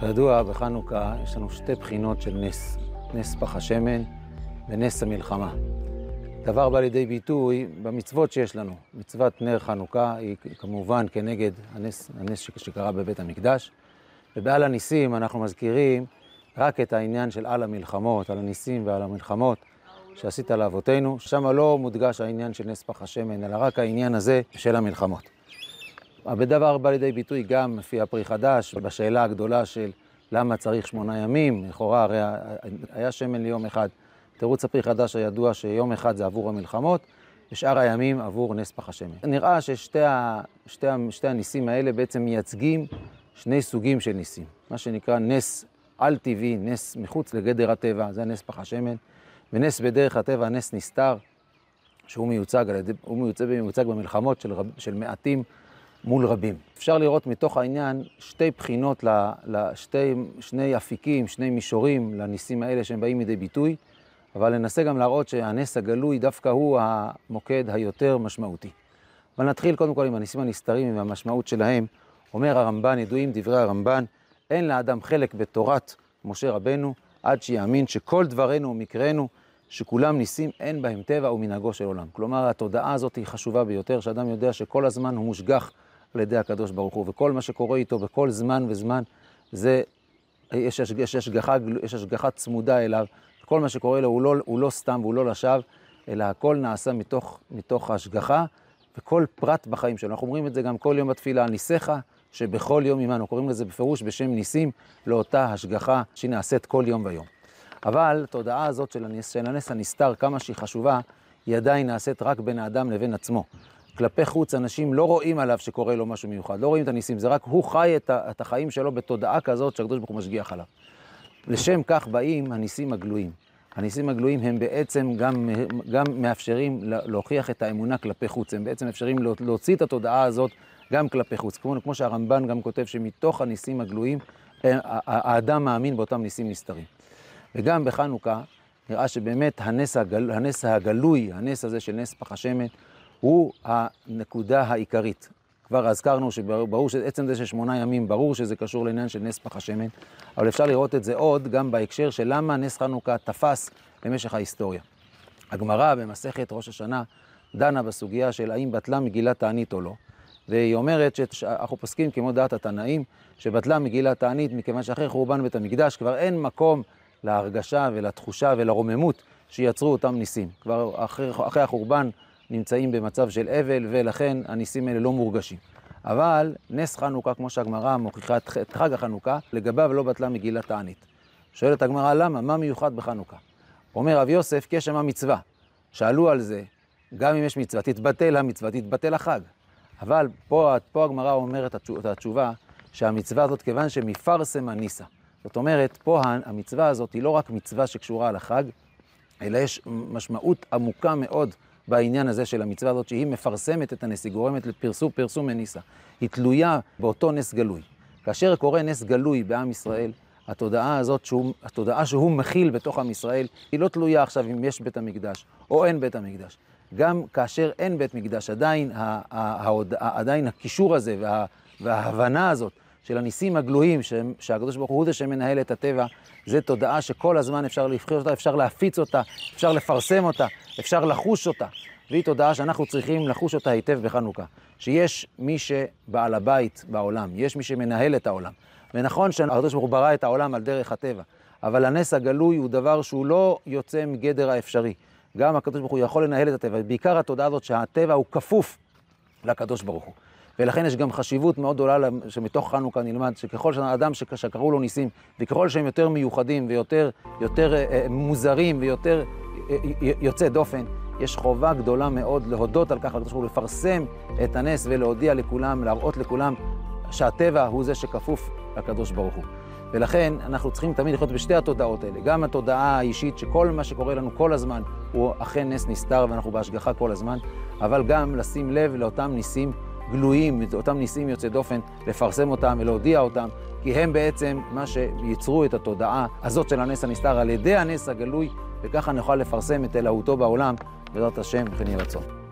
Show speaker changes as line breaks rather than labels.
כידוע, בחנוכה יש לנו שתי בחינות של נס, נס פח השמן ונס המלחמה. דבר בא לידי ביטוי במצוות שיש לנו. מצוות נר חנוכה היא כמובן כנגד הנס, הנס שקרה בבית המקדש, ובעל הניסים אנחנו מזכירים רק את העניין של על המלחמות, על הניסים ועל המלחמות שעשית לאבותינו, שם לא מודגש העניין של נס פח השמן, אלא רק העניין הזה של המלחמות. הדבר בא לידי ביטוי גם לפי הפרי חדש, בשאלה הגדולה של למה צריך שמונה ימים, לכאורה הרי היה שמן ליום אחד. תירוץ הפרי חדש הידוע שיום אחד זה עבור המלחמות, ושאר הימים עבור נס פח השמן. נראה ששתי ה, שתי ה, שתי הניסים האלה בעצם מייצגים שני סוגים של ניסים. מה שנקרא נס על-טבעי, נס מחוץ לגדר הטבע, זה נס פח השמן, ונס בדרך הטבע, נס נסתר, שהוא מיוצג, הוא מיוצג, מיוצג במלחמות של, רב, של מעטים מול רבים. אפשר לראות מתוך העניין שתי בחינות, לשתי, שני אפיקים, שני מישורים לניסים האלה שהם באים לידי ביטוי, אבל ננסה גם להראות שהנס הגלוי דווקא הוא המוקד היותר משמעותי. אבל נתחיל קודם כל עם הניסים הנסתרים והמשמעות שלהם. אומר הרמב"ן, ידועים דברי הרמב"ן, אין לאדם חלק בתורת משה רבנו, עד שיאמין שכל דברינו ומקראנו, שכולם ניסים, אין בהם טבע ומנהגו של עולם. כלומר, התודעה הזאת היא חשובה ביותר, שאדם יודע שכל הזמן הוא מושגח על ידי הקדוש ברוך הוא, וכל מה שקורה איתו בכל זמן וזמן, זה, יש, יש, יש, השגחה, יש השגחה צמודה אליו, כל מה שקורה לו הוא לא, הוא לא סתם והוא לא לשווא, אלא הכל נעשה מתוך, מתוך השגחה, וכל פרט בחיים שלנו. אנחנו אומרים את זה גם כל יום בתפילה, ניסיך שבכל יום עמנו, קוראים לזה בפירוש בשם ניסים, לאותה השגחה שנעשית כל יום ויום. אבל התודעה הזאת של הנס, של הנס הנסתר, כמה שהיא חשובה, היא עדיין נעשית רק בין האדם לבין עצמו. כלפי חוץ אנשים לא רואים עליו שקורה לו משהו מיוחד, לא רואים את הניסים, זה רק הוא חי את, ה, את החיים שלו בתודעה כזאת שהקדוש ברוך הוא משגיח עליו. לשם כך באים הניסים הגלויים. הניסים הגלויים הם בעצם גם, גם מאפשרים להוכיח את האמונה כלפי חוץ, הם בעצם מאפשרים להוציא את התודעה הזאת גם כלפי חוץ. כמו, כמו שהרמב"ן גם כותב שמתוך הניסים הגלויים, אה, האדם מאמין באותם ניסים נסתרים. וגם בחנוכה נראה שבאמת הנס, הגל, הנס הגלוי, הנס הזה של נס פח השמן, הוא הנקודה העיקרית. כבר הזכרנו שברור שעצם זה ששמונה ימים, ברור שזה קשור לעניין של נס פח השמן, אבל אפשר לראות את זה עוד גם בהקשר של למה נס חנוכה תפס במשך ההיסטוריה. הגמרא במסכת ראש השנה דנה בסוגיה של האם בטלה מגילת תענית או לא, והיא אומרת שאנחנו פוסקים כמו דעת התנאים, שבטלה מגילת תענית מכיוון שאחרי חורבן בית המקדש כבר אין מקום להרגשה ולתחושה ולרוממות שיצרו אותם ניסים. כבר אחרי, אחרי החורבן נמצאים במצב של אבל, ולכן הניסים האלה לא מורגשים. אבל נס חנוכה, כמו שהגמרא מוכיחה את חג החנוכה, לגביו לא בטלה מגילת תענית. שואלת הגמרא, למה? מה מיוחד בחנוכה? אומר רב יוסף, כי יש שם מצווה. שאלו על זה, גם אם יש מצווה, תתבטל המצווה, תתבטל החג. אבל פה, פה הגמרא אומרת את התשובה, שהמצווה הזאת, כיוון שמפרסם הניסה. זאת אומרת, פה המצווה הזאת היא לא רק מצווה שקשורה לחג, אלא יש משמעות עמוקה מאוד בעניין הזה של המצווה הזאת, שהיא מפרסמת את הנס, היא גורמת לפרסום פרסום מניסה. היא תלויה באותו נס גלוי. כאשר קורה נס גלוי בעם ישראל, התודעה הזאת, שהוא, התודעה שהוא מכיל בתוך עם ישראל, היא לא תלויה עכשיו אם יש בית המקדש או אין בית המקדש. גם כאשר אין בית מקדש, עדיין, עדיין הקישור הזה וה, וההבנה הזאת של הניסים הגלויים, שהקדוש ברוך הוא זה שמנהל את הטבע, זה תודעה שכל הזמן אפשר להפחיד אותה, אפשר להפיץ אותה, אפשר לפרסם אותה, אפשר לחוש אותה. והיא תודעה שאנחנו צריכים לחוש אותה היטב בחנוכה. שיש מי שבעל הבית בעולם, יש מי שמנהל את העולם. ונכון שהקדוש ברוך הוא ברא את העולם על דרך הטבע, אבל הנס הגלוי הוא דבר שהוא לא יוצא מגדר האפשרי. גם הקדוש ברוך הוא יכול לנהל את הטבע, בעיקר התודעה הזאת שהטבע הוא כפוף לקדוש ברוך הוא. ולכן יש גם חשיבות מאוד גדולה שמתוך חנוכה נלמד, שככל שאדם שקראו לו ניסים, וככל שהם יותר מיוחדים ויותר יותר, אה, אה, מוזרים ויותר יוצא דופן, יש חובה גדולה מאוד להודות על כך לקדוש ברוך הוא, לפרסם את הנס ולהודיע לכולם, להראות לכולם שהטבע הוא זה שכפוף לקדוש ברוך הוא. ולכן אנחנו צריכים תמיד לחיות בשתי התודעות האלה, גם התודעה האישית שכל מה שקורה לנו כל הזמן הוא אכן נס נסתר ואנחנו בהשגחה כל הזמן, אבל גם לשים לב לאותם ניסים גלויים, אותם ניסים יוצאי דופן, לפרסם אותם ולהודיע אותם, כי הם בעצם מה שייצרו את התודעה הזאת של הנס הנסתר על ידי הנס הגלוי, וככה נוכל לפרסם את אלוהותו בעולם, בעזרת השם, כן יהי רצון.